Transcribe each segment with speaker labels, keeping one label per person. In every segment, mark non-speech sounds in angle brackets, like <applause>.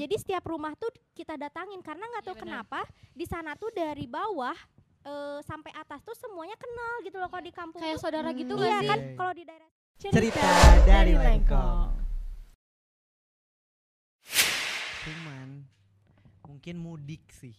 Speaker 1: Jadi setiap rumah tuh kita datangin karena nggak tahu
Speaker 2: benar.
Speaker 1: kenapa di sana tuh dari bawah eh, sampai atas tuh semuanya kenal gitu loh kalau di kampung
Speaker 2: Kayak
Speaker 1: tuh.
Speaker 2: saudara gitu
Speaker 3: Hmm.
Speaker 2: gak
Speaker 1: Iya
Speaker 2: sih?
Speaker 1: kan kalau di daerah
Speaker 3: Cerita dari Lengkong. Cuman mungkin mudik sih.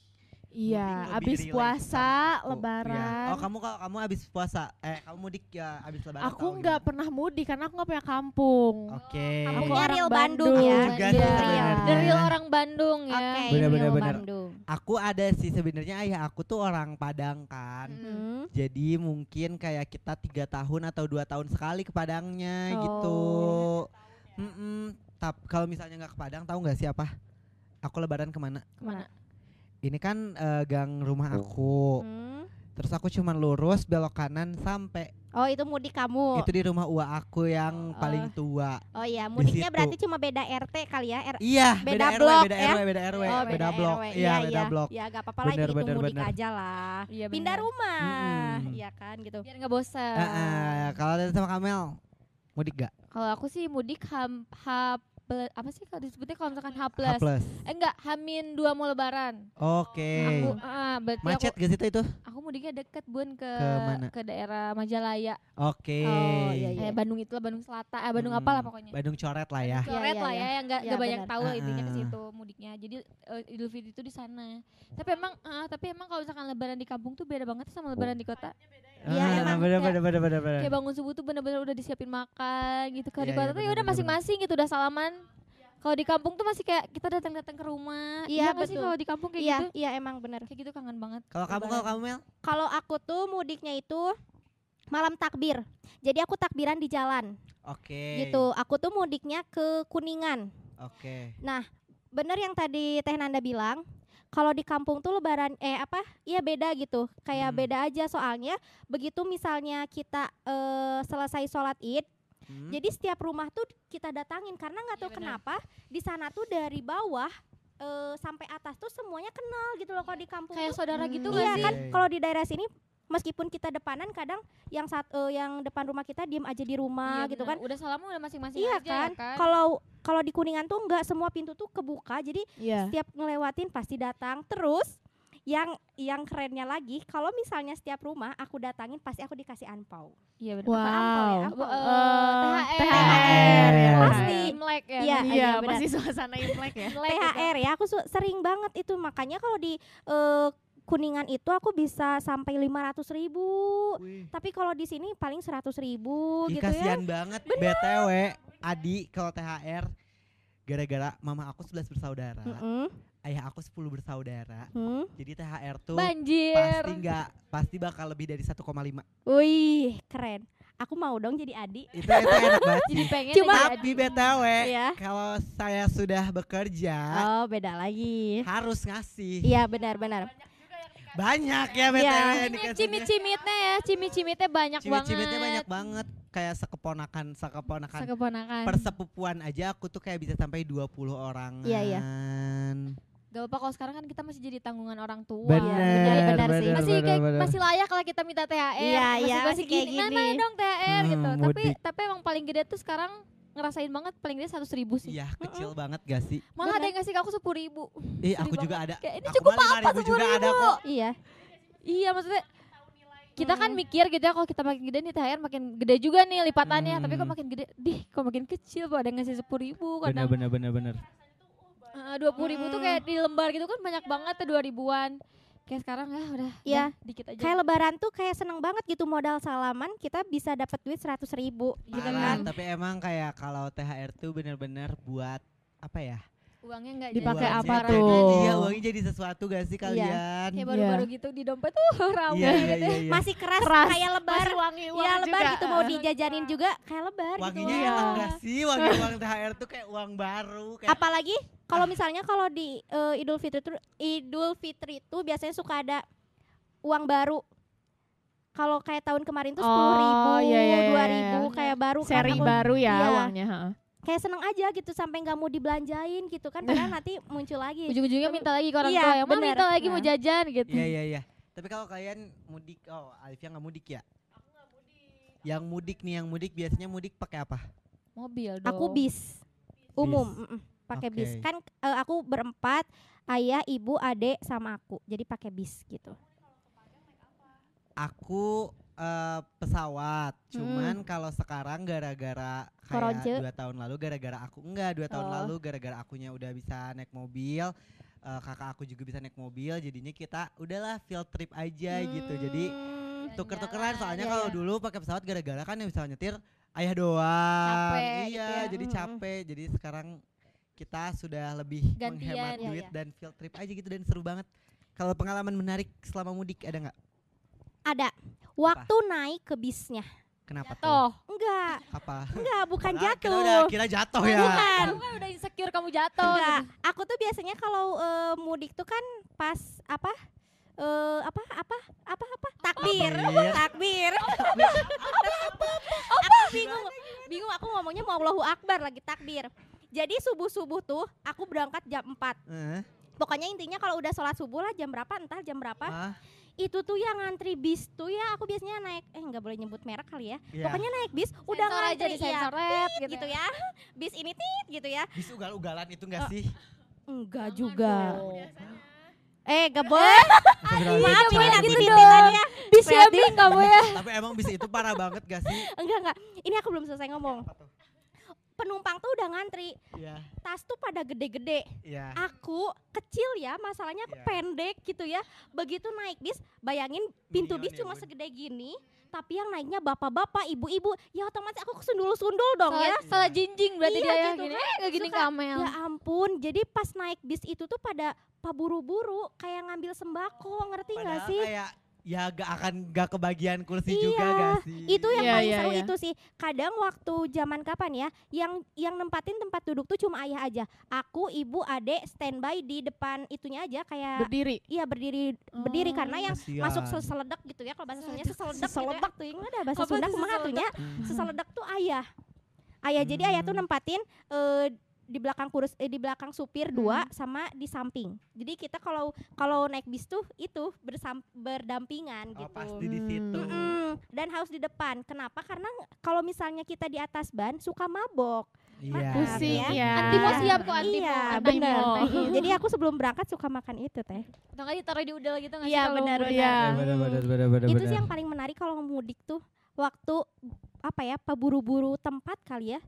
Speaker 4: Iya,
Speaker 3: Mudik lebih
Speaker 4: abis
Speaker 3: relate
Speaker 4: puasa,
Speaker 3: aku.
Speaker 4: lebaran.
Speaker 3: Iya. Oh kamu kalau kamu abis puasa, eh kamu mudik ya abis lebaran.
Speaker 4: Aku nggak pernah mudik karena aku nggak punya kampung.
Speaker 3: Oke.
Speaker 4: Aku
Speaker 1: Kampungnya
Speaker 4: orang
Speaker 1: real
Speaker 4: Bandung.
Speaker 1: Bandung, ya.
Speaker 3: Aku juga sih
Speaker 1: Iya.
Speaker 3: sebenarnya.
Speaker 2: The real orang Bandung ya.
Speaker 1: Oke,
Speaker 3: Bener,
Speaker 1: real
Speaker 3: bener, bener.
Speaker 1: Bandung.
Speaker 3: Aku ada sih sebenarnya ayah aku tuh orang Padang kan.
Speaker 2: Hmm.
Speaker 1: Hmm.
Speaker 3: Jadi mungkin kayak kita tiga tahun atau dua tahun sekali ke Padangnya
Speaker 1: Oh.
Speaker 3: gitu. Mm-mm. Tap kalau misalnya nggak ke Padang, tahu nggak siapa? Aku lebaran ke
Speaker 2: mana? Ke mana?
Speaker 3: Ini kan eh, gang rumah aku.
Speaker 1: Hmm.
Speaker 3: Terus aku cuman lurus belok kanan sampai
Speaker 1: Oh itu mudik kamu.
Speaker 3: itu di rumah uak aku yang
Speaker 1: Oh.
Speaker 3: paling tua.
Speaker 1: Oh iya, mudiknya berarti cuma beda RT kali ya. R
Speaker 3: Iya,
Speaker 1: Beda
Speaker 3: beda,
Speaker 1: blok
Speaker 3: RW, beda
Speaker 1: ya?
Speaker 3: RW, beda RW,
Speaker 1: oh,
Speaker 3: beda, blok.
Speaker 1: RW.
Speaker 3: Iya, beda
Speaker 1: iya.
Speaker 3: blok.
Speaker 1: Ya gak apa-apa lah itu
Speaker 3: bener,
Speaker 1: mudik
Speaker 3: bener.
Speaker 1: aja lah.
Speaker 2: Iya,
Speaker 1: Pindah rumah. Iya kan gitu.
Speaker 2: Biar nggak bosan.
Speaker 3: Eh, eh, kalau ada sama Kamel, mudik gak?
Speaker 2: Kalau aku sih mudik ham ha ple- apa sih kalau disebutnya kalau misalkan H
Speaker 3: H
Speaker 2: plus.
Speaker 3: plus.
Speaker 2: Eh enggak, Hamin dua mau lebaran.
Speaker 3: Oke.
Speaker 2: Aku ah, berarti
Speaker 3: Macet
Speaker 2: aku
Speaker 3: gak sih itu?
Speaker 2: aku mudiknya deket Bun ke
Speaker 3: Ke mana?
Speaker 2: ke daerah Majalaya.
Speaker 3: Oke.
Speaker 1: Oh, iya, iya.
Speaker 2: Eh Bandung itu lah Bandung Selatan, eh Bandung
Speaker 3: Hmm,
Speaker 2: apa lah pokoknya.
Speaker 3: Bandung coret lah ya.
Speaker 2: Coret
Speaker 1: Iya, iya,
Speaker 2: lah
Speaker 1: iya.
Speaker 2: ya yang enggak
Speaker 1: Iya,
Speaker 2: banyak tahu lah intinya ke
Speaker 3: Ah,
Speaker 2: situ mudiknya. Jadi eh, Idul Fitri itu di sana. Tapi emang ah, tapi emang kalau misalkan lebaran di kampung tuh beda banget sama lebaran di kota.
Speaker 1: Iya,
Speaker 3: Ah,
Speaker 1: emang
Speaker 3: bener,
Speaker 2: kayak-
Speaker 3: bener, bener, bener, bener.
Speaker 2: Kayak bangun subuh tuh bener-bener udah disiapin makan gitu. Kalau di
Speaker 3: Iya,
Speaker 2: kota
Speaker 3: iya,
Speaker 2: tuh ya udah masing-masing gitu udah salaman. Kalau di kampung tuh masih kayak kita datang-datang ke rumah.
Speaker 1: Iya,
Speaker 2: sih
Speaker 1: betul.
Speaker 2: kalau di kampung kayak
Speaker 1: Iya,
Speaker 2: gitu?
Speaker 1: iya emang bener.
Speaker 2: Kayak gitu kangen banget.
Speaker 3: Kalau kamu, kalau kamu Mel?
Speaker 1: Kalau aku tuh mudiknya itu malam takbir. Jadi aku takbiran di jalan
Speaker 3: Oke.
Speaker 1: gitu. Aku tuh mudiknya ke Kuningan.
Speaker 3: Oke.
Speaker 1: Bener yang tadi Teh Nanda bilang, kalau di kampung tuh lebaran eh apa? Iya beda gitu. Kayak
Speaker 3: Hmm.
Speaker 1: beda aja soalnya begitu misalnya kita eh, selesai sholat Id,
Speaker 3: Hmm.
Speaker 1: jadi setiap rumah tuh kita datangin karena nggak
Speaker 2: Iya,
Speaker 1: tahu
Speaker 2: benar.
Speaker 1: kenapa di sana tuh dari bawah eh, sampai atas tuh semuanya kenal gitu loh kalau di kampung
Speaker 2: Kayak
Speaker 1: tuh.
Speaker 2: saudara gitu
Speaker 4: Hmm.
Speaker 2: gak
Speaker 1: Iya
Speaker 2: sih?
Speaker 1: kan kalau di daerah sini meskipun kita depanan kadang yang saat eh, yang depan rumah kita diem aja di rumah
Speaker 2: Iya,
Speaker 1: gitu
Speaker 2: bener.
Speaker 1: kan.
Speaker 2: Udah salaman udah masing-masing
Speaker 1: Iya
Speaker 2: aja
Speaker 1: kan?
Speaker 2: ya kan.
Speaker 1: Kalau kalau di Kuningan tuh enggak semua pintu tuh kebuka jadi
Speaker 4: Iya.
Speaker 1: setiap ngelewatin pasti datang. Terus yang yang kerennya lagi kalau misalnya setiap rumah aku datangin pasti aku dikasih anpau.
Speaker 2: Iya benar.
Speaker 1: Apa ampau ya?
Speaker 4: Wow.
Speaker 1: Apa?
Speaker 2: Eh, THR.
Speaker 4: THR ya.
Speaker 1: Pasti.
Speaker 2: Imlek ya.
Speaker 1: Iya,
Speaker 4: Iya,
Speaker 1: benar.
Speaker 4: masih suasana Imlek ya.
Speaker 2: Imlek gitu.
Speaker 1: THR ya aku sering banget itu makanya kalau di eh, Kuningan itu aku bisa sampai 500 ribu
Speaker 3: Wih.
Speaker 1: tapi kalau di sini paling 100 ribu
Speaker 3: Ih,
Speaker 1: gitu ya
Speaker 3: kasihan banget BTW Adi kalau THR gara-gara mama aku 11 bersaudara,
Speaker 1: Mm-mm.
Speaker 3: ayah aku 10 bersaudara.
Speaker 1: Hmm.
Speaker 3: Jadi THR tuh
Speaker 2: Banjir.
Speaker 3: pasti nggak pasti bakal lebih dari 1,5.
Speaker 1: Wih, keren. Aku mau dong jadi adik.
Speaker 3: Itu itu enak banget <laughs>
Speaker 2: Jadi pengen
Speaker 1: Cuma-
Speaker 3: Tapi. BTW
Speaker 1: Iya.
Speaker 3: kalau saya sudah bekerja
Speaker 1: Oh, beda lagi.
Speaker 3: harus ngasih.
Speaker 1: Iya, benar-benar.
Speaker 3: Banyak ya BTW
Speaker 1: Iya.
Speaker 3: yang
Speaker 2: Ini cimit-cimitnya ya, cimit-cimitnya banyak banget.
Speaker 3: Cimit-cimitnya banyak banget kayak sekeponakan sekeponakan
Speaker 2: Sekeponakan.
Speaker 3: persepupuan aja aku tuh kayak bisa sampai 20 orang.
Speaker 1: Iya, iya.
Speaker 2: Gak apa kalau sekarang kan kita masih jadi tanggungan orang tua.
Speaker 3: Bener,
Speaker 1: Iya, benar sih.
Speaker 3: bener,
Speaker 2: masih
Speaker 3: bener,
Speaker 2: kayak
Speaker 3: bener.
Speaker 2: masih layak lah kita minta THR.
Speaker 1: Iya,
Speaker 2: masih,
Speaker 1: iya,
Speaker 2: masih
Speaker 1: masih kayak
Speaker 2: gini. Mana
Speaker 1: gini.
Speaker 2: dong THR gitu.
Speaker 3: Hmm,
Speaker 2: Tapi
Speaker 3: mudik.
Speaker 2: tapi emang paling gede tuh sekarang ngerasain banget paling gede seratus ribu sih.
Speaker 3: Iya, kecil banget gak sih?
Speaker 2: Malah ada
Speaker 1: Bener.
Speaker 2: yang ngasih ke aku sepuluh ribu. Sedih
Speaker 3: aku juga ada.
Speaker 2: Kayak ini
Speaker 3: Aku
Speaker 2: cukup apa
Speaker 3: 5.000 juga ada kok.
Speaker 1: Iya.
Speaker 2: Iya maksudnya kita kan
Speaker 1: Hmm.
Speaker 2: mikir gitu ya kalau kita makin gede nih THR makin gede juga nih lipatannya tapi kok
Speaker 3: Hmm.
Speaker 2: makin gede dih kok makin kecil kok ada yang ngasih sepuluh ribu kadang
Speaker 3: bener bener bener.
Speaker 2: dua puluh ribu tuh
Speaker 1: Hmm.
Speaker 2: kayak di lembar gitu kan banyak banget tuh dua ribuan kayak sekarang ya udah
Speaker 1: Iya.
Speaker 2: udah, dikit aja
Speaker 1: Kayak lebaran tuh kayak seneng banget gitu modal salaman kita bisa dapat duit 100 ribu gitu
Speaker 3: Parah,
Speaker 1: kan.
Speaker 3: tapi emang kayak kalau THR tuh bener-bener buat apa ya?
Speaker 2: uangnya nggak
Speaker 4: Dipakai apa tuh?
Speaker 3: Iya, uangnya jadi sesuatu gak sih kalian?
Speaker 2: kayak baru-baru gitu di dompet tuh <laughs> rame
Speaker 3: Iya, iya,
Speaker 2: gitu
Speaker 3: iya, iya.
Speaker 1: Masih keras,
Speaker 4: Keras.
Speaker 1: kayak lebar.
Speaker 4: Masih wangi
Speaker 1: Iya
Speaker 4: uang
Speaker 1: lebar
Speaker 4: juga.
Speaker 1: gitu mau dijajanin juga kayak lebar
Speaker 3: Wanginya
Speaker 1: gitu.
Speaker 3: enak gak sih? Wangi uang THR tuh kayak uang baru kayak
Speaker 1: Apalagi kalau misalnya kalau di eh, Idul Fitri itu Idul Fitri itu biasanya suka ada uang baru. Kalau kayak tahun kemarin tuh sepuluh ribu,
Speaker 4: Oh, iya, iya,
Speaker 1: dua
Speaker 4: iya,
Speaker 1: ribu
Speaker 4: iya.
Speaker 1: kayak baru kan
Speaker 4: Seri
Speaker 1: aku
Speaker 4: baru ya
Speaker 1: Iya.
Speaker 4: uangnya. ha.
Speaker 1: kayak seneng aja gitu sampai nggak mau dibelanjain gitu kan padahal <laughs> nanti muncul lagi.
Speaker 2: ujung-ujungnya minta lagi ke orang
Speaker 1: Iya,
Speaker 2: tua yang "Ma,
Speaker 1: bener.
Speaker 2: minta lagi mau
Speaker 1: Nah.
Speaker 2: jajan gitu
Speaker 3: Iya, iya, iya. Tapi kalau kalian mudik, oh Alifia nggak mudik ya? Yang mudik nih, yang mudik biasanya mudik pakai apa?
Speaker 2: mobil dong
Speaker 1: Aku bis umum. mm-mm. Pakai bis.
Speaker 3: Oke.
Speaker 1: Kan eh, aku berempat, ayah, ibu, adek sama aku. Jadi pakai bis gitu.
Speaker 3: Aku eh, pesawat, cuman kalau sekarang gara-gara kayak
Speaker 1: Koronce.
Speaker 3: dua tahun lalu gara-gara aku enggak dua tahun
Speaker 1: Oh.
Speaker 3: lalu gara-gara akunya udah bisa naik mobil, eh, kakak aku juga bisa naik mobil, jadinya kita udahlah field trip aja gitu. Jadi
Speaker 1: Hmm,
Speaker 3: tuker-tukeran soalnya
Speaker 1: Iya,
Speaker 3: kalau
Speaker 1: iya.
Speaker 3: dulu pakai pesawat gara-gara kan yang bisa nyetir ayah doang.
Speaker 2: Capek
Speaker 3: iya,
Speaker 2: gitu ya.
Speaker 3: jadi
Speaker 1: Mm-mm.
Speaker 3: capek. Jadi sekarang kita sudah lebih
Speaker 2: Gantian.
Speaker 3: menghemat
Speaker 1: Iya,
Speaker 3: duit
Speaker 1: iya.
Speaker 3: dan field trip aja gitu dan seru banget. Kalau pengalaman menarik selama mudik ada nggak?
Speaker 1: ada. Waktu naik ke bisnya.
Speaker 3: Kenapa tuh?
Speaker 2: Toh,
Speaker 1: Enggak,
Speaker 3: Apa?
Speaker 1: enggak, bukan
Speaker 3: kita
Speaker 1: jatuh.
Speaker 3: udah kira jatuh ya.
Speaker 1: Bukan.
Speaker 2: kamu kan udah insecure kamu jatuh.
Speaker 1: Enggak, aku tuh biasanya kalau eh, mudik tuh kan pas apa? eh apa apa apa apa takbir
Speaker 3: Takbir.
Speaker 1: takbir aku bingung bingung aku ngomongnya mau Allahu Akbar lagi takbir jadi subuh subuh tuh aku berangkat jam 4
Speaker 3: Eh,
Speaker 1: pokoknya intinya kalau udah sholat subuh lah jam berapa entah jam berapa
Speaker 3: ah,
Speaker 1: itu tuh yang ngantri bis tuh ya aku biasanya naik eh nggak boleh nyebut merek kali ya
Speaker 3: iya.
Speaker 1: pokoknya naik bis udah
Speaker 2: Sensor aja
Speaker 1: ngantri
Speaker 2: di
Speaker 1: ya
Speaker 2: red
Speaker 1: gitu,
Speaker 2: gitu.
Speaker 1: ya <laughs> bis ini tit gitu ya
Speaker 3: Bis ugal-ugalan itu enggak
Speaker 1: Oh.
Speaker 3: sih?
Speaker 1: enggak juga
Speaker 2: dong.
Speaker 1: eh gak boleh maaf ini nanti titipan ya
Speaker 2: Bis ya.
Speaker 3: Tapi emang bis itu parah banget gak sih?
Speaker 1: enggak enggak ini aku belum selesai ngomong
Speaker 3: tuh?
Speaker 1: Penumpang tuh udah ngantri
Speaker 3: Iya,
Speaker 1: tas tuh pada gede-gede
Speaker 3: iya.
Speaker 1: aku kecil ya masalahnya aku
Speaker 3: Iya.
Speaker 1: pendek gitu ya begitu naik bis bayangin pintu
Speaker 3: Minion
Speaker 1: bis
Speaker 3: ya,
Speaker 1: cuma
Speaker 3: Bun.
Speaker 1: segede gini tapi yang naiknya bapak-bapak ibu-ibu ya otomatis aku kesundul-sundul dong ya
Speaker 2: Salah, salah jinjing berarti
Speaker 1: Iya,
Speaker 2: dia ya
Speaker 1: gitu
Speaker 2: gini. Eh, kayak gini
Speaker 1: Suka-
Speaker 2: kamel.
Speaker 1: ya ampun jadi pas naik bis itu tuh pada paburu-buru kayak ngambil sembako ngerti nggak sih
Speaker 3: kayak ya gak akan gak kebagian kursi
Speaker 1: Iya,
Speaker 3: juga gak sih?
Speaker 1: itu yang
Speaker 4: Iya,
Speaker 1: paling
Speaker 4: iya,
Speaker 1: seru
Speaker 4: iya.
Speaker 1: itu sih kadang waktu zaman kapan ya yang yang nempatin tempat duduk tuh cuma ayah aja aku ibu adek standby di depan itunya aja kayak
Speaker 4: Berdiri.
Speaker 1: iya berdiri berdiri
Speaker 4: Oh.
Speaker 1: karena yang
Speaker 3: Kasian.
Speaker 1: masuk seseledak gitu ya kalau bahasa Sundanya seseledak
Speaker 4: Seseledak.
Speaker 1: gitu ya. tuh ada bahasa Sunda kumaha tuh nya
Speaker 3: Hmm.
Speaker 1: seseledak tuh ayah ayah jadi ayah tuh
Speaker 3: Hmm.
Speaker 1: nempatin eh, di belakang kurus eh, di belakang supir dua sama di samping jadi kita kalau kalau naik bis tuh itu bersam, berdampingan
Speaker 3: Oh,
Speaker 1: gitu
Speaker 3: pasti di
Speaker 4: Hmm.
Speaker 3: situ.
Speaker 1: Mm-mm. dan harus di depan kenapa karena kalau misalnya kita di atas ban suka mabok
Speaker 3: Iya.
Speaker 4: Pusing
Speaker 1: ya.
Speaker 4: ya.
Speaker 2: Antimo siap kok antimo.
Speaker 1: iya benar jadi aku sebelum berangkat suka makan itu teh
Speaker 2: Atau nggak ditaruh di udel gitu nggak sih
Speaker 1: Iya, benar?
Speaker 4: Iya.
Speaker 3: Bener,
Speaker 1: itu sih yang paling menarik kalau mudik tuh waktu apa ya paburu-buru tempat kali ya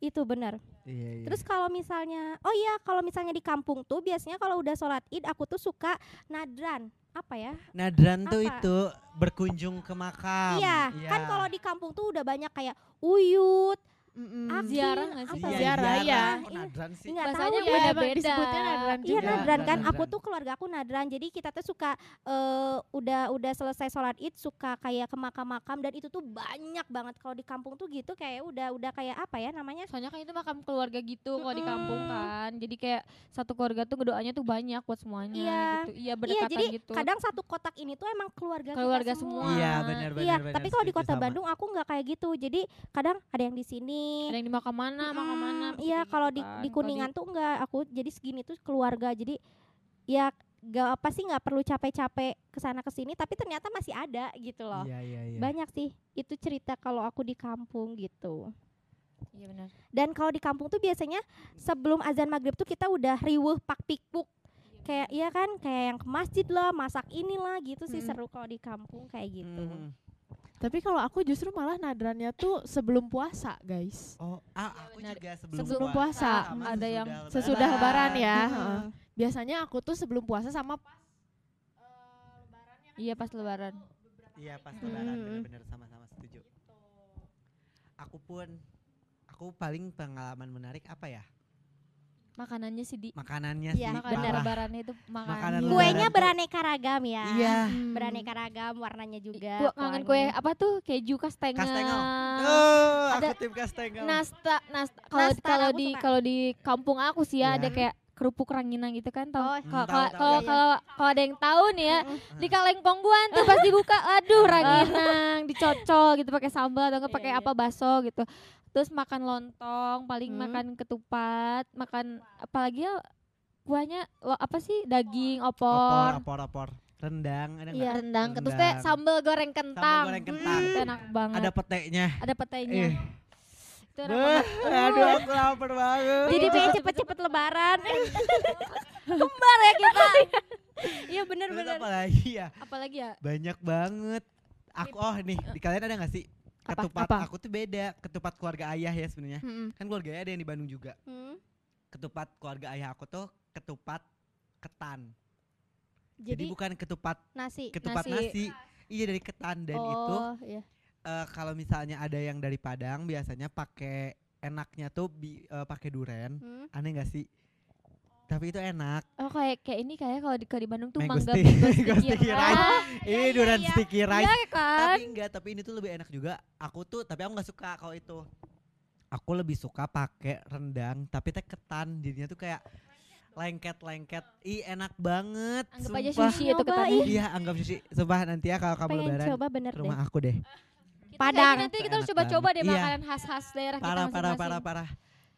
Speaker 1: itu benar
Speaker 3: Iya, iya.
Speaker 1: terus kalau misalnya oh iya kalau misalnya di kampung tuh biasanya kalau udah sholat id aku tuh suka nadran apa ya
Speaker 3: Nadran tuh
Speaker 1: apa?
Speaker 3: itu berkunjung ke makam.
Speaker 1: iya kan kalau di kampung tuh udah banyak kayak uyut
Speaker 4: Mm-mm.
Speaker 1: Akin,
Speaker 2: Ziarah nggak sih?
Speaker 1: apa
Speaker 3: Iya,
Speaker 4: Ziarah, iya.
Speaker 3: Kok nadran sih?
Speaker 1: nggak tahu ya
Speaker 4: Iya, emang
Speaker 2: beda-beda.
Speaker 4: disebutnya nadran
Speaker 1: Iya
Speaker 4: juga.
Speaker 1: nadran kan,
Speaker 3: Nadran.
Speaker 1: aku tuh keluarga aku nadran, jadi kita tuh suka eh, udah udah selesai sholat id suka kayak ke makam-makam dan itu tuh banyak banget kalau di kampung tuh gitu kayak udah udah kayak apa ya namanya
Speaker 2: Soalnya kan itu makam keluarga gitu kalau di kampung kan. Jadi kayak satu keluarga tuh doanya tuh banyak buat semuanya
Speaker 1: Iya.
Speaker 2: gitu. Iya
Speaker 1: Iya
Speaker 2: berdekatan
Speaker 1: jadi
Speaker 2: gitu.
Speaker 1: kadang satu kotak ini tuh emang keluarga, kita
Speaker 2: Keluarga
Speaker 1: semua.
Speaker 2: semua.
Speaker 3: Iya, benar benar
Speaker 1: Iya,
Speaker 3: benar,
Speaker 1: tapi kalau di kota
Speaker 3: sama.
Speaker 1: Bandung aku nggak kayak gitu. Jadi kadang ada yang di sini.
Speaker 2: Ada yang di makam mana, makam mana.
Speaker 1: Mm,
Speaker 2: pasti
Speaker 1: Iya, kalau
Speaker 2: gitu
Speaker 1: di
Speaker 2: kan.
Speaker 1: di Kuningan tuh enggak aku jadi segini tuh keluarga. Jadi ya gak apa sih nggak perlu capek-capek ke sana ke sini tapi ternyata masih ada gitu loh.
Speaker 3: Iya, iya, iya.
Speaker 1: Banyak sih itu cerita kalau aku di kampung gitu.
Speaker 2: Iya benar.
Speaker 1: Dan kalau di kampung tuh biasanya sebelum azan maghrib tuh kita udah riweuh pak pikpuk. Kayak iya kan kayak yang ke masjid lah, masak inilah gitu sih
Speaker 4: Mm.
Speaker 1: seru kalau di kampung kayak gitu.
Speaker 3: Hmm.
Speaker 4: Tapi kalau aku justru malah nadrannya tuh sebelum puasa, guys.
Speaker 3: Oh, ah, aku
Speaker 2: benar.
Speaker 3: juga sebelum,
Speaker 4: Sebelum puasa.
Speaker 3: sama
Speaker 2: Ada yang
Speaker 4: Sesudah lebaran ya. Heeh. Biasanya aku tuh sebelum puasa sama
Speaker 2: Iya pas lebaran.
Speaker 3: Iya, pas lebaran
Speaker 1: Hmm.
Speaker 3: bener-bener sama-sama setuju. Aku pun aku paling pengalaman menarik apa ya?
Speaker 2: Makanannya sih di
Speaker 3: Makanannya
Speaker 1: Iya,
Speaker 3: sih.
Speaker 2: makanan lebarannya itu makanan.
Speaker 3: Makanan
Speaker 2: Iya.
Speaker 1: Kuenya
Speaker 3: lebaran
Speaker 1: beraneka ragam ya.
Speaker 3: Iya.
Speaker 2: Hmm.
Speaker 1: Beraneka ragam warnanya juga.
Speaker 2: Gua kangen kue apa tuh keju kastengel.
Speaker 3: Kastengel. Oh, aku
Speaker 2: Ada
Speaker 3: tim Kastengel.
Speaker 2: Nasta, nasta. Kalau
Speaker 1: Nastar
Speaker 2: kalau
Speaker 1: aku
Speaker 2: di kalau di kampung aku sih ya
Speaker 3: Iya.
Speaker 2: ada kayak kerupuk ranginang gitu kan tau.
Speaker 1: Oh,
Speaker 3: Hmm,
Speaker 2: Kalau
Speaker 3: tahu,
Speaker 2: kalau
Speaker 3: tahu,
Speaker 2: kalau
Speaker 1: iya.
Speaker 2: kalau kalau ada yang tahu nih ya
Speaker 1: Mm-mm.
Speaker 2: di kaleng pongguan tuh pas dibuka aduh <laughs> ranginang dicocol gitu pakai sambal atau
Speaker 1: Iya,
Speaker 2: pakai
Speaker 1: iya.
Speaker 2: apa bakso gitu. Terus makan lontong, paling
Speaker 1: Hmm.
Speaker 2: makan ketupat, makan apalagi ya kuahnya lo, apa sih daging
Speaker 3: opor,
Speaker 2: opor,
Speaker 3: opor, opor. Rendang, ada
Speaker 1: Iya,
Speaker 3: nggak?
Speaker 2: rendang, terus teh
Speaker 3: Rendang.
Speaker 2: sambal goreng kentang.
Speaker 3: goreng kentang.
Speaker 2: Hmm, enak banget.
Speaker 3: Ada petenya.
Speaker 2: Ada petainya.
Speaker 3: Eh,
Speaker 2: Itu enak
Speaker 3: Beuh,
Speaker 2: banget.
Speaker 3: aduh aku lapar banget.
Speaker 1: Jadi pengen cepet-cepet lebaran. <laughs> Kembar ya kita. Iya bener-bener.
Speaker 3: apa lagi ya?
Speaker 2: Apalagi ya?
Speaker 3: Banyak banget. Aku oh nih, di kalian ada gak sih
Speaker 4: Apa?
Speaker 3: ketupat?
Speaker 4: Apa?
Speaker 3: Aku tuh beda, ketupat keluarga ayah ya sebenarnya.
Speaker 4: Mm-mm.
Speaker 3: Kan keluarga ayah ada yang di Bandung juga.
Speaker 1: Hmm.
Speaker 3: Ketupat keluarga ayah aku tuh ketupat ketan. Jadi,
Speaker 1: Jadi
Speaker 3: bukan ketupat
Speaker 1: nasi.
Speaker 3: ketupat
Speaker 2: nasi.
Speaker 3: nasi. Iya dari ketan dan itu
Speaker 1: oh, iya.
Speaker 3: eh, kalau misalnya ada yang dari Padang biasanya pakai enaknya tuh bi- eh, pakai duren.
Speaker 1: Hmm.
Speaker 3: Aneh gak sih? Tapi itu enak.
Speaker 2: Oh kayak kayak ini kayak kalau di, kalau di Bandung tuh
Speaker 3: Mango
Speaker 2: mangga mango sticky
Speaker 3: sticky
Speaker 2: rice.
Speaker 3: rice.
Speaker 2: Ah,
Speaker 3: Ini duren
Speaker 1: iya.
Speaker 3: sticky rice.
Speaker 2: Iya kan?
Speaker 3: Tapi enggak, tapi ini tuh lebih enak juga. Aku tuh tapi aku nggak suka kalau itu. Aku lebih suka pakai rendang tapi teh ketan. Jadinya tuh kayak lengket-lengket. Ih, enak banget.
Speaker 2: Anggap aja
Speaker 3: sumpah.
Speaker 2: sushi itu
Speaker 1: Nyobain.
Speaker 2: ketannya.
Speaker 3: Iya, anggap sushi. Sumpah nanti ya kalau kamu
Speaker 1: Pengen
Speaker 3: lebaran
Speaker 1: coba bener
Speaker 3: ke
Speaker 1: deh.
Speaker 3: rumah aku deh.
Speaker 1: Padang.
Speaker 2: Nanti kita harus coba-coba deh makanan khas-khas daerah kita
Speaker 3: Parah, parah,
Speaker 2: masing-masing.
Speaker 3: parah, parah.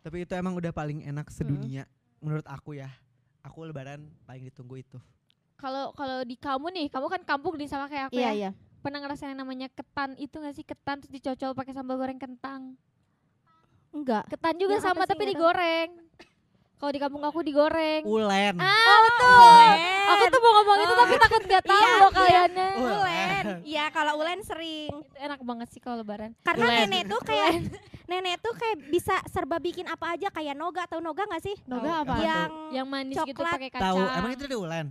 Speaker 3: Tapi itu emang udah paling enak sedunia menurut aku ya. Aku lebaran paling ditunggu itu.
Speaker 2: Kalau kalau di kamu nih, kamu kan kampung nih sama kayak aku
Speaker 1: Iya,
Speaker 2: ya.
Speaker 1: iya.
Speaker 2: Pernah ngerasain yang namanya ketan itu gak sih? Ketan terus dicocol pakai sambal goreng kentang.
Speaker 1: Enggak.
Speaker 2: Ketan juga
Speaker 1: Yang apa
Speaker 2: sama tapi digoreng. Kalau di kampung aku digoreng.
Speaker 3: Ulen.
Speaker 2: Ah, betul. Aku tuh mau ngomong itu tapi takut gak tahu
Speaker 1: Iya,
Speaker 2: loh
Speaker 1: iya.
Speaker 2: kaliannya.
Speaker 1: Ulen. Iya, kalau ulen sering.
Speaker 2: Itu enak banget sih kalau lebaran.
Speaker 1: Karena
Speaker 3: Ulen.
Speaker 1: nenek tuh kayak <laughs> nenek tuh kayak bisa serba bikin apa aja kayak noga atau noga gak sih?
Speaker 4: Noga apa?
Speaker 1: Yang
Speaker 2: Yang manis gitu
Speaker 1: Coklat.
Speaker 2: pakai kacang.
Speaker 3: Tahu, emang itu dari ulen?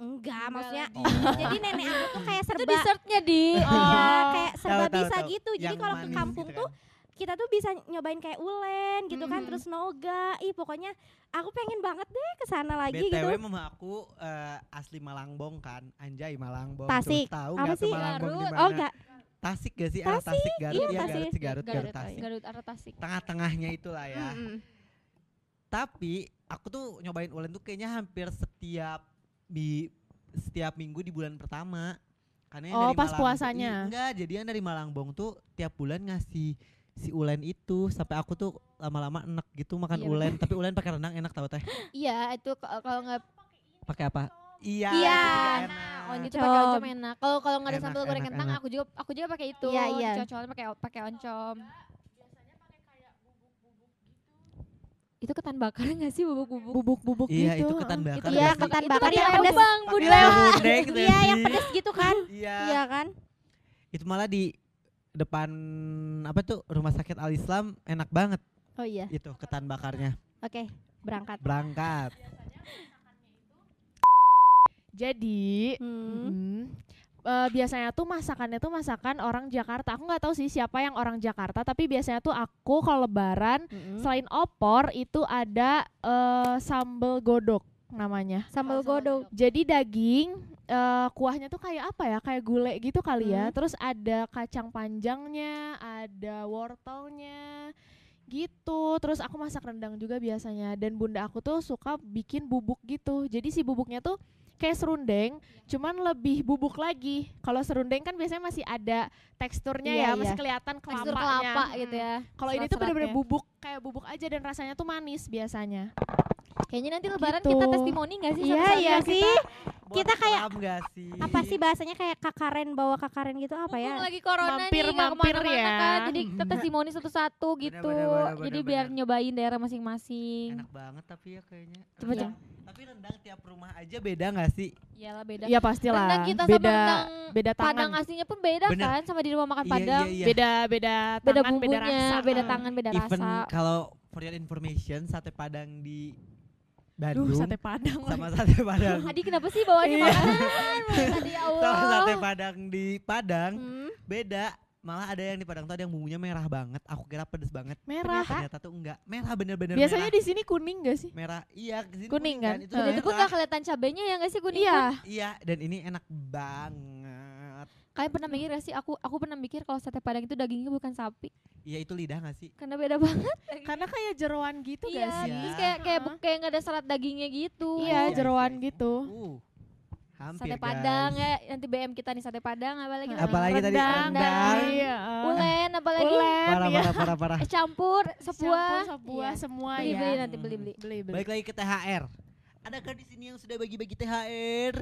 Speaker 1: enggak
Speaker 2: Enggak
Speaker 1: maksudnya.
Speaker 2: lagi.
Speaker 3: Oh. <laughs>
Speaker 1: Jadi nenek aku tuh kayak
Speaker 2: itu
Speaker 1: serba
Speaker 2: dessertnya di.
Speaker 1: Iya,
Speaker 4: Oh.
Speaker 1: kayak serba
Speaker 3: Tahu, tahu,
Speaker 1: bisa
Speaker 3: tahu.
Speaker 1: gitu. Jadi kalau ke kampung
Speaker 3: gitu
Speaker 1: tuh
Speaker 3: kan.
Speaker 1: Kita tuh bisa nyobain kayak ulen gitu kan,
Speaker 2: Mhm.
Speaker 1: terus noga. Ih, pokoknya aku pengen banget deh ke sana lagi
Speaker 3: BTW
Speaker 1: gitu.
Speaker 3: mama aku eh, asli Malangbong kan, Anjay Malangbong.
Speaker 1: Tasik.
Speaker 3: Tahu
Speaker 1: Apa
Speaker 3: nggak tuh
Speaker 1: sih?
Speaker 3: Malangbong di mana?
Speaker 1: Oh, enggak.
Speaker 3: Tasik gak sih?
Speaker 1: Tasik,
Speaker 3: Tasik Garut
Speaker 1: iya,
Speaker 3: ya
Speaker 1: Tasik.
Speaker 3: Garut, Garut, Garut,
Speaker 2: Garut,
Speaker 3: Tasik.
Speaker 2: Garut arah Tasik.
Speaker 3: Tengah-tengahnya itulah ya.
Speaker 1: Mm-mm.
Speaker 3: Tapi aku tuh nyobain ulen tuh kayaknya hampir setiap di setiap minggu di bulan pertama. Karena
Speaker 4: Oh,
Speaker 3: dari
Speaker 4: pas
Speaker 3: Malang
Speaker 4: puasanya.
Speaker 3: Enggak, jadi yang dari Malangbong tuh tiap bulan ngasih si ulen itu sampai aku tuh lama-lama enak gitu makan
Speaker 2: Iya,
Speaker 3: ulen tapi ulen pakai rendang enak tau teh
Speaker 2: Iya, itu kalau nggak
Speaker 3: pakai apa iya
Speaker 1: Iya.
Speaker 3: juga enak.
Speaker 2: Oh, itu pakai
Speaker 1: Oncom.
Speaker 2: oncom enak. Kalau kalau nggak ada sambal goreng kentang, aku juga aku juga pakai itu.
Speaker 1: Iya, iya.
Speaker 2: Cocolan pakai pakai oncom. Itu ketan bakar nggak sih bubuk-bubuk?
Speaker 4: Bubuk-bubuk
Speaker 3: iya
Speaker 4: gitu.
Speaker 3: itu ketan bakar
Speaker 1: Iya,
Speaker 3: nggak sih?
Speaker 1: ketan bakar yang pedas.
Speaker 2: bang,
Speaker 1: Iya, yang
Speaker 3: sih.
Speaker 1: pedas gitu kan?
Speaker 3: iya
Speaker 1: Iya kan?
Speaker 3: itu malah di depan apa tuh rumah sakit Al Islam enak banget
Speaker 1: Oh iya.
Speaker 3: itu ketan bakarnya
Speaker 1: Oke, berangkat.
Speaker 3: berangkat
Speaker 4: Jadi
Speaker 1: Hmm.
Speaker 4: mm, eh, biasanya tuh masakannya tuh masakan orang Jakarta. Aku nggak tahu sih siapa yang orang Jakarta, tapi biasanya tuh aku kalau lebaran
Speaker 1: Mm-mm.
Speaker 4: selain opor itu ada eh, sambal godok namanya.
Speaker 1: Sambal godok.
Speaker 4: Jadi daging eh, kuahnya tuh kayak apa ya? Kayak gulai gitu kali ya.
Speaker 1: Hmm.
Speaker 4: Terus ada kacang panjangnya, ada wortelnya gitu. Terus aku masak rendang juga biasanya dan bunda aku tuh suka bikin bubuk gitu. Jadi si bubuknya tuh kayak serundeng, cuman lebih bubuk lagi. Kalau serundeng kan biasanya masih ada teksturnya
Speaker 1: Iya,
Speaker 4: ya, masih
Speaker 1: iya.
Speaker 4: kelihatan
Speaker 2: Tekstur
Speaker 4: kelapanya.
Speaker 2: kelapa
Speaker 4: Mm.
Speaker 2: gitu ya.
Speaker 4: Kalau ini tuh bener-bener bubuk, kayak bubuk aja dan rasanya tuh manis biasanya.
Speaker 2: Kayaknya nanti lebaran
Speaker 4: Gitu.
Speaker 2: kita testimoni nggak sih?
Speaker 1: Iya, iya sih.
Speaker 3: Buat
Speaker 1: Kita kayak-
Speaker 3: nggak sih
Speaker 1: Apa sih bahasanya kayak kakaren bawa kakaren gitu apa ya?
Speaker 2: Lagi corona
Speaker 4: Mampir,
Speaker 2: nih,
Speaker 4: mampir ya.
Speaker 2: kan. Jadi kita testimoni satu-satu gitu.
Speaker 3: bener, bener,
Speaker 2: Jadi
Speaker 3: bener,
Speaker 2: biar
Speaker 3: bener.
Speaker 2: nyobain daerah masing-masing.
Speaker 3: enak banget tapi ya kayaknya
Speaker 2: Coba,
Speaker 3: Rendang- tapi rendang tiap rumah aja beda nggak sih
Speaker 2: Iyalah beda.
Speaker 4: Iya pastilah.
Speaker 2: Rendang kita sama
Speaker 4: beda
Speaker 2: rendang
Speaker 4: beda tangan.
Speaker 2: Padang aslinya pun beda
Speaker 3: Bener.
Speaker 2: kan sama di rumah makan
Speaker 3: Iya,
Speaker 2: Padang.
Speaker 3: iya, iya.
Speaker 4: beda beda
Speaker 2: Beda
Speaker 4: tangan,
Speaker 2: bumbunya,
Speaker 4: beda rasa.
Speaker 2: beda tangan, beda
Speaker 3: even
Speaker 2: rasa.
Speaker 3: kalau for your information sate padang di
Speaker 4: Duh,
Speaker 3: Bandung
Speaker 4: sate padang.
Speaker 3: sama sate padang <laughs>
Speaker 2: Adi kenapa sih bawanya
Speaker 4: Iya.
Speaker 2: makanan? Tadi ya Allah.
Speaker 3: sama sate padang di Padang
Speaker 1: Hmm.
Speaker 3: beda malah ada yang di Padang tuh ada yang bumbunya merah banget aku kira pedes banget
Speaker 4: Merah.
Speaker 3: ternyata tuh enggak merah bener-bener
Speaker 4: Biasanya
Speaker 3: merah.
Speaker 4: di sini kuning gak sih?
Speaker 3: merah iya ke sini
Speaker 4: Kuning kan?
Speaker 3: itu
Speaker 4: Eh.
Speaker 2: Dan itu pun gak kelihatan cabenya ya gak sih kuning
Speaker 4: Iya.
Speaker 2: pun?
Speaker 3: iya dan ini enak banget
Speaker 2: Kalian pernah mikir gak sih? Aku aku pernah mikir kalau sate padang itu dagingnya bukan sapi.
Speaker 3: iya itu lidah gak sih
Speaker 2: Karena beda banget. <laughs>
Speaker 4: Karena kayak jeroan gitu
Speaker 2: iya,
Speaker 4: gak sih?
Speaker 2: terus kayak kayak bu- kayak nggak ada serat dagingnya gitu.
Speaker 4: Iya,
Speaker 3: Iya,
Speaker 4: jeroan
Speaker 3: iya.
Speaker 4: gitu.
Speaker 3: uh hampir
Speaker 2: Sate padang
Speaker 3: guys.
Speaker 2: ya, nanti BM kita nih sate padang apalagi?
Speaker 3: Apalagi tadi rendang.
Speaker 4: Iya. eh.
Speaker 2: Ulen apalagi
Speaker 4: Ulen,
Speaker 3: parah
Speaker 4: iya.
Speaker 3: parah parah parah
Speaker 2: es campur sebuah.
Speaker 4: Campur sebuah
Speaker 2: Iya.
Speaker 4: semua
Speaker 2: Beli
Speaker 4: ya.
Speaker 2: beli nanti beli beli.
Speaker 4: Beli beli.
Speaker 3: balik lagi ke THR adakah di sini yang sudah bagi-bagi THR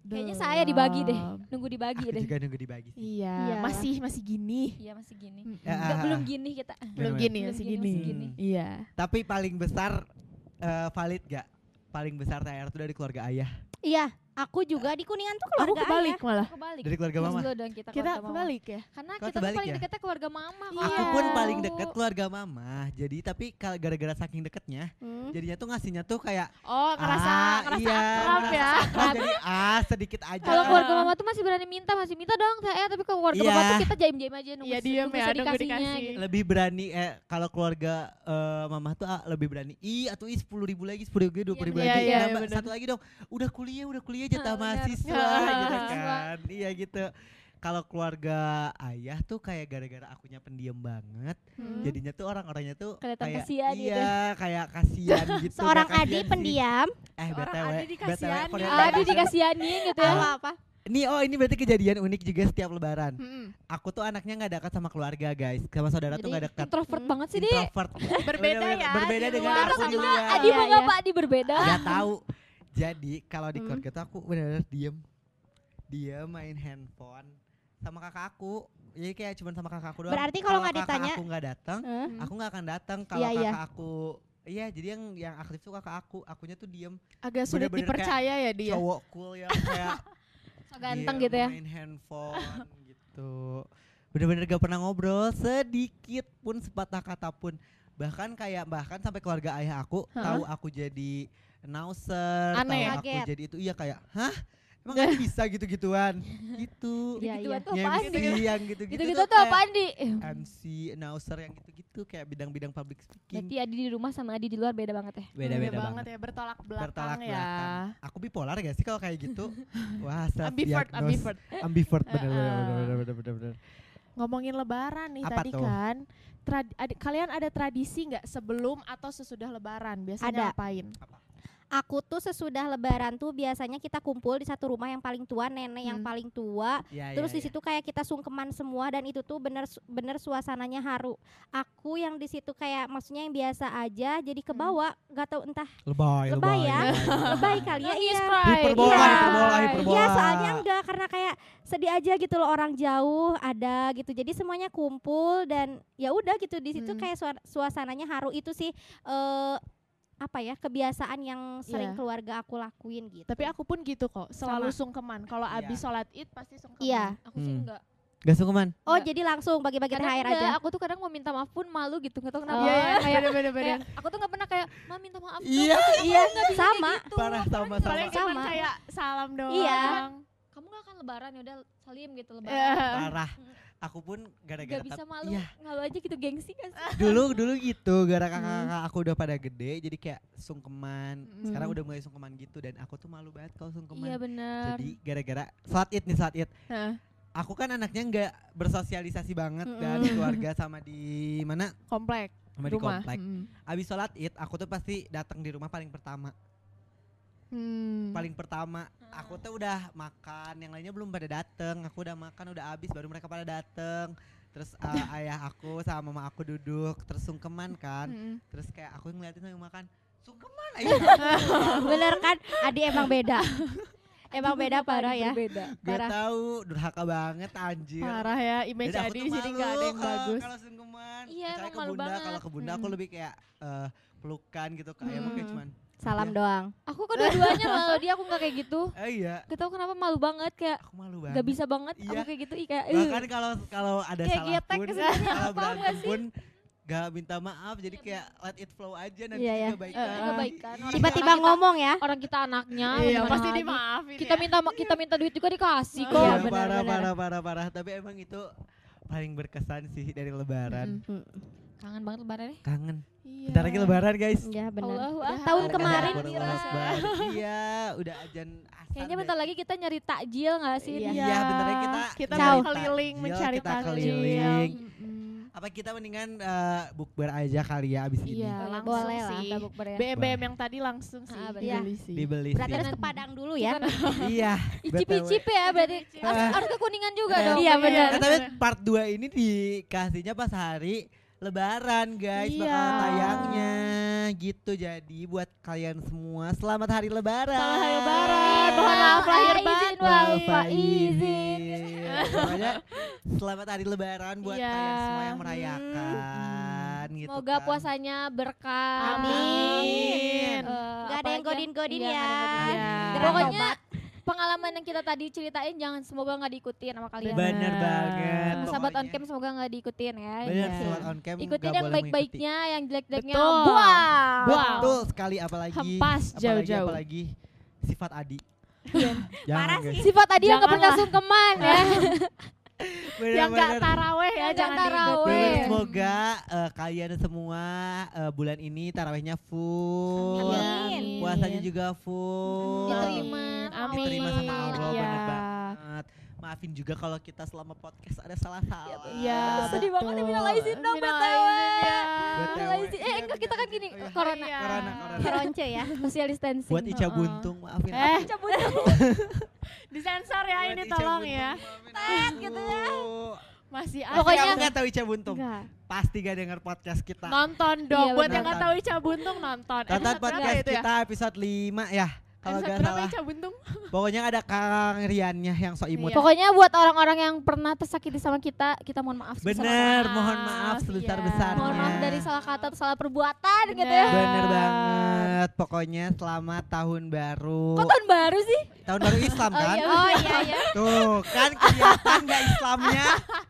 Speaker 2: Kayaknya saya dibagi deh. Nunggu dibagi
Speaker 3: Aku
Speaker 2: deh.
Speaker 3: juga nunggu dibagi sih.
Speaker 4: Iya,
Speaker 1: Iya.
Speaker 4: masih masih gini.
Speaker 2: Iya masih gini.
Speaker 4: Mm-mm.
Speaker 3: Ya,
Speaker 2: Enggak,
Speaker 3: ah,
Speaker 2: belum
Speaker 3: ah.
Speaker 2: gini kita.
Speaker 4: Belum gini,
Speaker 2: Belum
Speaker 4: masih
Speaker 2: gini,
Speaker 4: gini.
Speaker 2: masih gini.
Speaker 4: Iya.
Speaker 3: Tapi paling besar eh, valid gak? Paling besar THR tuh dari keluarga ayah.
Speaker 1: Iya, aku juga di Kuningan tuh
Speaker 4: Aku
Speaker 1: keluarga
Speaker 4: kebalik
Speaker 1: ayah.
Speaker 4: malah.
Speaker 2: Kebalik.
Speaker 3: Dari keluarga mama.
Speaker 2: dong kita,
Speaker 4: Kita
Speaker 2: keluarga mama.
Speaker 4: kebalik ya.
Speaker 2: Karena
Speaker 3: Kau
Speaker 2: kita tuh paling
Speaker 3: ya?
Speaker 2: deketnya keluarga mama.
Speaker 1: Iya.
Speaker 3: Aku pun paling
Speaker 2: Tahu.
Speaker 3: deket keluarga mama. Jadi tapi kalau gara-gara saking deketnya,
Speaker 1: Hmm.
Speaker 3: jadinya tuh ngasihnya tuh kayak
Speaker 4: Oh, ngerasa
Speaker 3: ah,
Speaker 4: ngerasa
Speaker 3: iya,
Speaker 4: akrab
Speaker 3: ngerasa
Speaker 4: ya.
Speaker 3: akrab, jadi ah sedikit aja.
Speaker 2: Kalau keluarga mama tuh masih berani minta, masih minta dong saya, tapi kalau keluarga
Speaker 3: Iya.
Speaker 2: papa tuh kita jaim-jaim aja nunggu
Speaker 4: Iya,
Speaker 2: se-
Speaker 4: diem
Speaker 2: nunggu
Speaker 4: ya, nunggu
Speaker 2: sedikasihnya
Speaker 4: dikasih.
Speaker 2: gitu.
Speaker 3: lebih berani eh kalau keluarga eh, mama tuh ah, lebih berani ih atau ih sepuluh ribu lagi sepuluh ribu dua puluh ribu
Speaker 4: Iya,
Speaker 3: lagi
Speaker 4: iya, iya,
Speaker 3: satu lagi dong udah kuliah udah kuliah jatah
Speaker 2: Ah,
Speaker 3: mahasiswa gitu kan iya gitu kalau keluarga ayah tuh kayak gara-gara akunya pendiam banget
Speaker 1: Hmm.
Speaker 3: jadinya tuh orang-orangnya tuh
Speaker 2: Kelihatan
Speaker 3: kayak
Speaker 2: kasihan gitu.
Speaker 3: iya kayak kasihan <laughs> gitu
Speaker 1: Seorang Adi pendiam.
Speaker 3: eh
Speaker 4: Seorang
Speaker 3: btw
Speaker 4: Adi
Speaker 3: btw
Speaker 4: dikasihani.
Speaker 2: Ah, dia dikasihanin gitu ya.
Speaker 1: Apa-apa?
Speaker 3: Ini oh ini berarti kejadian unik juga setiap lebaran.
Speaker 4: Mm-mm.
Speaker 3: Aku tuh anaknya nggak dekat sama keluarga guys, sama saudara tuh
Speaker 2: Jadi
Speaker 3: nggak dekat.
Speaker 2: introvert
Speaker 1: Hmm.
Speaker 2: banget sih, Di.
Speaker 3: Introvert.
Speaker 4: Berbeda ya.
Speaker 3: Berbeda
Speaker 4: di
Speaker 3: dengan aku
Speaker 4: sama-
Speaker 3: luar.
Speaker 2: Adi
Speaker 1: Iya,
Speaker 2: mau
Speaker 1: iya.
Speaker 2: ngapa? Adi berbeda.
Speaker 3: Gak tahu. Jadi kalau di
Speaker 1: Hmm.
Speaker 3: keluarga tuh aku benar-benar diem. Dia main handphone sama kakak aku. Jadi kayak cuman sama kakak aku doang.
Speaker 1: Berarti kalau nggak ditanya-
Speaker 3: aku nggak datang,
Speaker 4: Hmm.
Speaker 3: aku nggak akan datang kalau
Speaker 1: Iya, iya.
Speaker 3: kakak aku Iya, jadi yang yang aktif tuh kakak aku, akunya tuh diem,
Speaker 4: Agak sulit
Speaker 3: Bener-bener
Speaker 4: dipercaya ya dia.
Speaker 3: cowok cool yang kayak <laughs>
Speaker 2: So ganteng gitu ya.
Speaker 3: main handphone <laughs> gitu bener-bener gak pernah ngobrol sedikit pun sepatah kata pun bahkan kayak bahkan sampai keluarga ayah aku
Speaker 4: Hah?
Speaker 3: tahu aku jadi announcer
Speaker 4: Aneh.
Speaker 3: tahu aku
Speaker 1: Kaget.
Speaker 3: jadi itu iya kayak hah emang Adi bisa gitu-gituan gitu
Speaker 1: Iya,
Speaker 2: Gitu-gituan
Speaker 1: iya.
Speaker 2: tuh
Speaker 3: yang
Speaker 2: apaan?
Speaker 3: MC yang gitu-gitu
Speaker 2: Gitu-gitu tuh
Speaker 3: kayak
Speaker 2: apaan, Di?
Speaker 3: MC announcer yang gitu-gitu kayak bidang-bidang public speaking
Speaker 2: Berarti Adi di rumah sama Adi di luar beda banget ya.
Speaker 3: beda-beda
Speaker 4: Beda
Speaker 3: banget
Speaker 4: ya, bertolak belakang
Speaker 3: bertolak
Speaker 4: ya.
Speaker 3: belakang aku bipolar gak sih kalau kayak gitu <laughs> wah self
Speaker 4: Ambivert, ambivert.
Speaker 3: ambivert bener bener bener bener bener bener bener
Speaker 4: Ngomongin lebaran nih
Speaker 3: Apa
Speaker 4: tadi
Speaker 3: tuh?
Speaker 4: kan. Trad- ada- kalian ada tradisi nggak sebelum atau sesudah lebaran? Biasanya
Speaker 1: Ada.
Speaker 4: ngapain?
Speaker 1: Aku tuh sesudah lebaran tuh biasanya kita kumpul di satu rumah yang paling tua, nenek yang
Speaker 4: Hmm.
Speaker 1: paling tua.
Speaker 3: Ya,
Speaker 1: Terus
Speaker 3: ya,
Speaker 1: di
Speaker 3: ya.
Speaker 1: situ kayak kita sungkeman semua dan itu tuh bener bener suasananya haru. Aku yang di situ kayak maksudnya yang biasa aja jadi kebawa, gak tahu entah
Speaker 3: lebay
Speaker 1: Lebay ya? lebay kali ya <laughs> iya.
Speaker 3: Hiperbola,
Speaker 1: Iya. Iya soalnya enggak karena kayak sedih aja gitu loh orang jauh ada gitu. Jadi semuanya kumpul dan ya udah gitu di situ
Speaker 4: Hmm.
Speaker 1: kayak sua- suasananya haru itu sih eh apa ya kebiasaan yang sering
Speaker 4: Iya.
Speaker 1: keluarga aku lakuin gitu.
Speaker 4: Tapi aku pun gitu kok, selalu
Speaker 1: Sama.
Speaker 4: sungkeman. Kalau
Speaker 3: Iya.
Speaker 4: abis sholat id pasti sungkeman.
Speaker 1: Iya.
Speaker 2: Aku sih
Speaker 3: Hmm.
Speaker 2: enggak.
Speaker 3: Gak sungkeman.
Speaker 1: Oh
Speaker 2: Enggak.
Speaker 1: jadi langsung bagi-bagi THR
Speaker 2: enggak,
Speaker 1: aja.
Speaker 2: aku tuh kadang mau minta maaf pun malu gitu, enggak tahu kenapa.
Speaker 1: Oh,
Speaker 4: Iya, iya,
Speaker 2: kayak,
Speaker 4: bener-bener.
Speaker 2: kayak aku tuh enggak pernah kayak, "Ma minta maaf." dong."
Speaker 3: Iya.
Speaker 1: Iya sama.
Speaker 2: gitu.
Speaker 3: Parah sama sama.
Speaker 4: Paling cuma
Speaker 1: Sama.
Speaker 4: kayak salam doang.
Speaker 1: Iya.
Speaker 2: Kamu enggak akan lebaran ya udah salim gitu lebaran.
Speaker 4: Iya.
Speaker 3: Parah. Aku pun gara-gara
Speaker 2: Gak bisa malu,
Speaker 3: Iya.
Speaker 2: malu aja gitu gengsi kan sih.
Speaker 3: dulu dulu gitu gara kakak-kakak aku udah pada gede jadi kayak sungkeman.
Speaker 4: Mm.
Speaker 3: Sekarang udah mulai sungkeman gitu dan aku tuh malu banget kalau sungkeman.
Speaker 2: Iya benar.
Speaker 3: Jadi gara-gara saat id nih saat id.
Speaker 4: Hah.
Speaker 3: Aku kan anaknya nggak bersosialisasi banget dan
Speaker 1: Mm-mm.
Speaker 3: di keluarga sama di mana
Speaker 4: Komplek,
Speaker 3: sama di komplek.
Speaker 4: Mm.
Speaker 3: Abis sholat id aku tuh pasti datang di rumah paling pertama.
Speaker 4: Hmm.
Speaker 3: paling pertama aku tuh udah makan yang lainnya belum pada dateng aku udah makan udah habis baru mereka pada dateng terus uh, <laughs> ayah aku sama mama aku duduk terus sungkeman kan
Speaker 4: Mm.
Speaker 3: terus kayak aku ngeliatin sambil makan sungkeman aja <laughs>
Speaker 1: Bener kan? Adi emang beda. <laughs> emang beda parah ya.
Speaker 2: Beda.
Speaker 3: gak
Speaker 1: Parah.
Speaker 3: tahu durhaka banget anjir
Speaker 4: Parah ya, image
Speaker 3: aku
Speaker 4: Adi di sini nggak ada yang
Speaker 3: kalau-
Speaker 4: bagus.
Speaker 3: kalau sungkeman
Speaker 2: Iya, emang
Speaker 3: ke bunda kalau ke bunda aku
Speaker 4: Mm.
Speaker 3: lebih kayak eh, pelukan gitu kayak emang kayak
Speaker 4: Mm.
Speaker 3: cuman
Speaker 1: Salam
Speaker 3: Iya.
Speaker 1: doang.
Speaker 2: Aku kedua-duanya <laughs> malu dia aku nggak kayak gitu.
Speaker 3: eh iya
Speaker 2: Gak tau kenapa malu banget kayak
Speaker 3: aku malu banget
Speaker 2: gak bisa banget
Speaker 3: Iya.
Speaker 2: aku kayak gitu ih, kayak
Speaker 3: bahkan kalau kalau ada
Speaker 2: Kayak
Speaker 3: salah pun kalau berantem
Speaker 2: sih?
Speaker 3: pun gak minta maaf jadi kayak let it flow aja nanti
Speaker 1: Iya, iya.
Speaker 2: kebaikan. Orang
Speaker 1: Tiba-tiba
Speaker 2: kita-
Speaker 1: ngomong ya.
Speaker 2: orang kita anaknya
Speaker 4: Iya, pasti
Speaker 2: lagi.
Speaker 4: dimaafin.
Speaker 2: Kita
Speaker 4: ya.
Speaker 2: minta kita minta duit juga dikasih
Speaker 4: Oh,
Speaker 2: kok.
Speaker 1: Iya,
Speaker 3: parah,
Speaker 1: benar,
Speaker 3: parah,
Speaker 1: benar.
Speaker 3: parah parah parah tapi emang itu paling berkesan sih dari lebaran
Speaker 4: Mm.
Speaker 2: Kangen banget lebaran ya.
Speaker 3: kangen
Speaker 4: Iya.
Speaker 3: Bentar lagi lebaran guys
Speaker 1: Ya benar. Tahun kemarin
Speaker 3: iya udah ajan asan
Speaker 2: Kayaknya bentar lagi kita nyari takjil gak sih?
Speaker 4: Iya.
Speaker 3: Iya, bentar lagi kita
Speaker 4: kita keliling
Speaker 3: Takjil,
Speaker 4: mencari
Speaker 3: kita
Speaker 4: takjil.
Speaker 3: apa kita mendingan eh, bukber aja kali ya abis ini
Speaker 4: Iya, langsung
Speaker 1: boleh lah.
Speaker 4: sih.
Speaker 2: Kita bukber ya.
Speaker 4: BM-BM yang tadi langsung sih
Speaker 2: Ah,
Speaker 4: dibeli sih.
Speaker 3: dibeli
Speaker 1: Berarti harus ke Padang dulu ya. <laughs>
Speaker 3: iya <laughs>
Speaker 2: Icip-icip ya berarti harus,
Speaker 3: Ah.
Speaker 2: harus ke kuningan juga
Speaker 3: Eh,
Speaker 2: dong.
Speaker 1: Iya, benar.
Speaker 3: Eh, tapi part 2 ini dikasihnya pas hari lebaran guys
Speaker 4: Iya.
Speaker 3: bakal tayangnya gitu jadi buat kalian semua selamat hari lebaran.
Speaker 4: Selamat hari lebaran. Mohon maaf lahir
Speaker 2: Izin,
Speaker 4: batin.
Speaker 2: Pak,
Speaker 3: izin. Pokoknya selamat hari lebaran buat
Speaker 4: Iya.
Speaker 3: kalian semua yang merayakan gitu
Speaker 2: Semoga
Speaker 3: kan.
Speaker 2: puasanya berkah.
Speaker 4: Amin.
Speaker 2: Eh,
Speaker 1: Gak ada yang
Speaker 2: apalagi
Speaker 1: godin-godin
Speaker 2: iya,
Speaker 1: ya.
Speaker 2: ada yang godin.
Speaker 4: Iya.
Speaker 1: Gerak
Speaker 2: Pokoknya
Speaker 1: tobat.
Speaker 2: Pengalaman yang kita tadi ceritain jangan semoga nggak diikutin sama kalian.
Speaker 3: Bener banget.
Speaker 2: Sama Sahabat on cam semoga nggak diikutin ya.
Speaker 3: Bener,
Speaker 2: Iya.
Speaker 3: sahabat on cam
Speaker 2: Ikutin yang baik-baiknya, yang jelek-jeleknya
Speaker 4: Betul.
Speaker 2: buang.
Speaker 4: Wow.
Speaker 3: Betul sekali apalagi
Speaker 4: Hempas
Speaker 3: apalagi,
Speaker 4: jauh-jauh.
Speaker 3: apalagi sifat Adi. <laughs>
Speaker 2: Iya.
Speaker 3: Jangan,
Speaker 1: Parah sih.
Speaker 2: Sifat tadi yang nggak pernah sungkeman ya. <laughs>
Speaker 4: Yang gak taraweh ya,
Speaker 2: Yang
Speaker 4: jangan
Speaker 2: taraweh.
Speaker 3: Bener, semoga eh, kalian semua eh, bulan ini tarawehnya full.
Speaker 1: Amin.
Speaker 3: Puasanya juga full.
Speaker 2: Diterima.
Speaker 4: Amin.
Speaker 3: Diterima sama Allah
Speaker 4: Iya.
Speaker 3: bener banget. Maafin juga kalau kita selama podcast ada salah-salah.
Speaker 4: Iya,
Speaker 2: Sedih banget nih, minal aizin dong, BTW.
Speaker 4: ya.
Speaker 3: BTW.
Speaker 2: Minal aizin. Eh enggak kita kan gini,
Speaker 3: Oh, iya.
Speaker 2: corona.
Speaker 4: Iya.
Speaker 3: Corona, corona.
Speaker 1: Ya.
Speaker 2: Social distancing.
Speaker 3: Buat Ica. Buntung, maafin
Speaker 4: Eh,
Speaker 3: aku.
Speaker 2: cabut. <laughs>
Speaker 4: disensor ya
Speaker 3: Buat
Speaker 4: ini
Speaker 3: Ica
Speaker 4: tolong
Speaker 3: Buntung,
Speaker 4: ya.
Speaker 3: maafin
Speaker 2: gitu ya.
Speaker 4: Masih
Speaker 3: Pasti
Speaker 2: Pokoknya-
Speaker 3: kamu gak tahu Ica Buntung.
Speaker 2: Enggak.
Speaker 3: Pasti gak denger podcast kita.
Speaker 4: nonton dong.
Speaker 2: Iya,
Speaker 4: Buat yang nggak tahu Ica Buntung nonton. Episode berapa
Speaker 3: podcast
Speaker 4: ya?
Speaker 3: kita episode 5 ya. Kalau gak salah.
Speaker 4: Buntung?
Speaker 3: Pokoknya ada Kang Riannya yang so imut.
Speaker 4: Iya.
Speaker 2: Pokoknya buat orang-orang yang pernah tersakiti sama kita, kita mohon maaf. sebesar-
Speaker 3: Bener,
Speaker 4: maaf,
Speaker 3: mohon maaf
Speaker 4: iya.
Speaker 3: sebesar-besarnya.
Speaker 2: Mohon maaf dari salah kata atau salah perbuatan gitu ya.
Speaker 4: Bener.
Speaker 3: Bener banget. Pokoknya selamat tahun baru.
Speaker 2: Kok tahun baru sih?
Speaker 3: Tahun baru Islam
Speaker 2: Oh
Speaker 3: kan?
Speaker 2: iya.
Speaker 1: Oh iya ya.
Speaker 3: Tuh, kan kelihatan gak Islamnya? <laughs>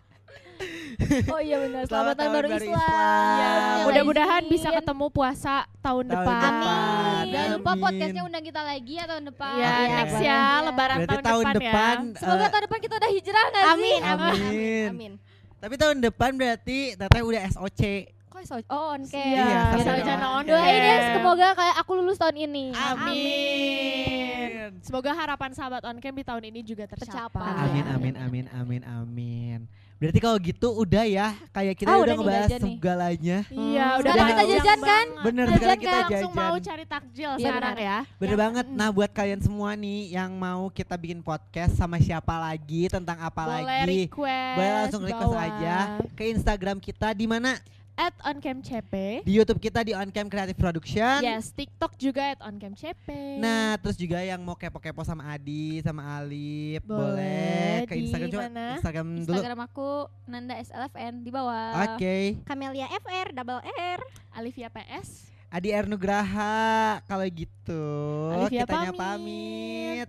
Speaker 3: <laughs>
Speaker 2: Oh iya benar.
Speaker 3: Selamat
Speaker 2: Selamat tahun baru Islam.
Speaker 3: Islam.
Speaker 4: Ya, mudah-mudahan bisa ketemu puasa tahun,
Speaker 3: Tahun
Speaker 4: depan.
Speaker 3: depan.
Speaker 2: Jangan lupa
Speaker 3: Amin.
Speaker 2: podcastnya undang kita lagi ya tahun depan.
Speaker 4: Ya,
Speaker 3: Oke.
Speaker 4: next
Speaker 2: boleh.
Speaker 4: ya, lebaran
Speaker 3: Berarti
Speaker 4: tahun,
Speaker 3: tahun
Speaker 4: depan,
Speaker 3: depan,
Speaker 4: ya.
Speaker 2: Semoga
Speaker 3: eh,
Speaker 2: tahun depan kita udah hijrah gak sih?
Speaker 1: Amin, amin,
Speaker 3: Amin.
Speaker 1: amin. Amin.
Speaker 3: tapi tahun depan berarti Teteh udah SOC.
Speaker 2: Kok so oh on cam.
Speaker 4: Iya,
Speaker 3: Iya,
Speaker 4: rencana
Speaker 3: on.
Speaker 2: Doain ya semoga kayak aku lulus tahun ini.
Speaker 4: Amin. Semoga harapan sahabat on cam di tahun ini juga tercapai.
Speaker 2: Tercapai.
Speaker 3: Amin, amin, amin, amin, amin. Berarti kalau gitu udah ya, kayak kita
Speaker 2: Ah,
Speaker 3: udah ngebahas
Speaker 2: nih.
Speaker 3: segalanya.
Speaker 4: Iya,
Speaker 2: Hmm.
Speaker 4: udah
Speaker 2: Sekarang kita jajan kan?
Speaker 3: Bener,
Speaker 2: Jajan
Speaker 3: sekarang kita
Speaker 2: kan?
Speaker 3: jajan.
Speaker 4: Langsung mau cari takjil
Speaker 2: Iya,
Speaker 4: sekarang
Speaker 2: benar.
Speaker 4: ya.
Speaker 3: Bener
Speaker 4: Yang-
Speaker 3: banget. Nah, buat kalian semua nih yang mau kita bikin podcast sama siapa lagi, tentang apa
Speaker 4: boleh
Speaker 3: lagi,
Speaker 4: request.
Speaker 3: boleh langsung request
Speaker 4: bawah.
Speaker 3: aja ke Instagram kita di mana?
Speaker 4: At oncamcp.
Speaker 3: Di YouTube kita di Oncam Creative Production.
Speaker 4: Yes, TikTok juga at oncamcp.
Speaker 3: Nah, terus juga yang mau kepo-kepo sama Adi, sama Alif,
Speaker 4: Boleh,
Speaker 3: boleh, ke
Speaker 4: di
Speaker 3: Instagram coba.
Speaker 4: mana?
Speaker 3: Instagram dulu.
Speaker 2: Instagram aku Nanda SLFN di bawah.
Speaker 3: Oke.
Speaker 1: Camelia FR double R.
Speaker 4: Alivia PS.
Speaker 3: Adi Ernugraha kalau gitu
Speaker 4: Alivia
Speaker 3: kitanya
Speaker 4: pamit.
Speaker 3: pamit.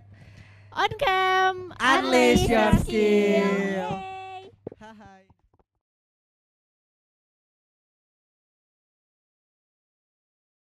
Speaker 4: On cam.
Speaker 3: Unleash your skill. Hai.